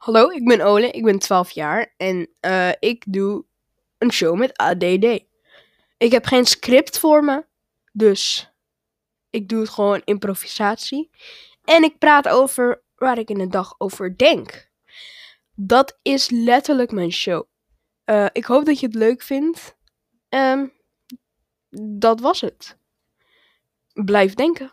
Hallo, ik ben Ole, ik ben 12 jaar en uh, ik doe een show met ADD. Ik heb geen script voor me, dus ik doe het gewoon improvisatie. En ik praat over waar ik in de dag over denk. Dat is letterlijk mijn show. Uh, ik hoop dat je het leuk vindt. Um, dat was het. Blijf denken.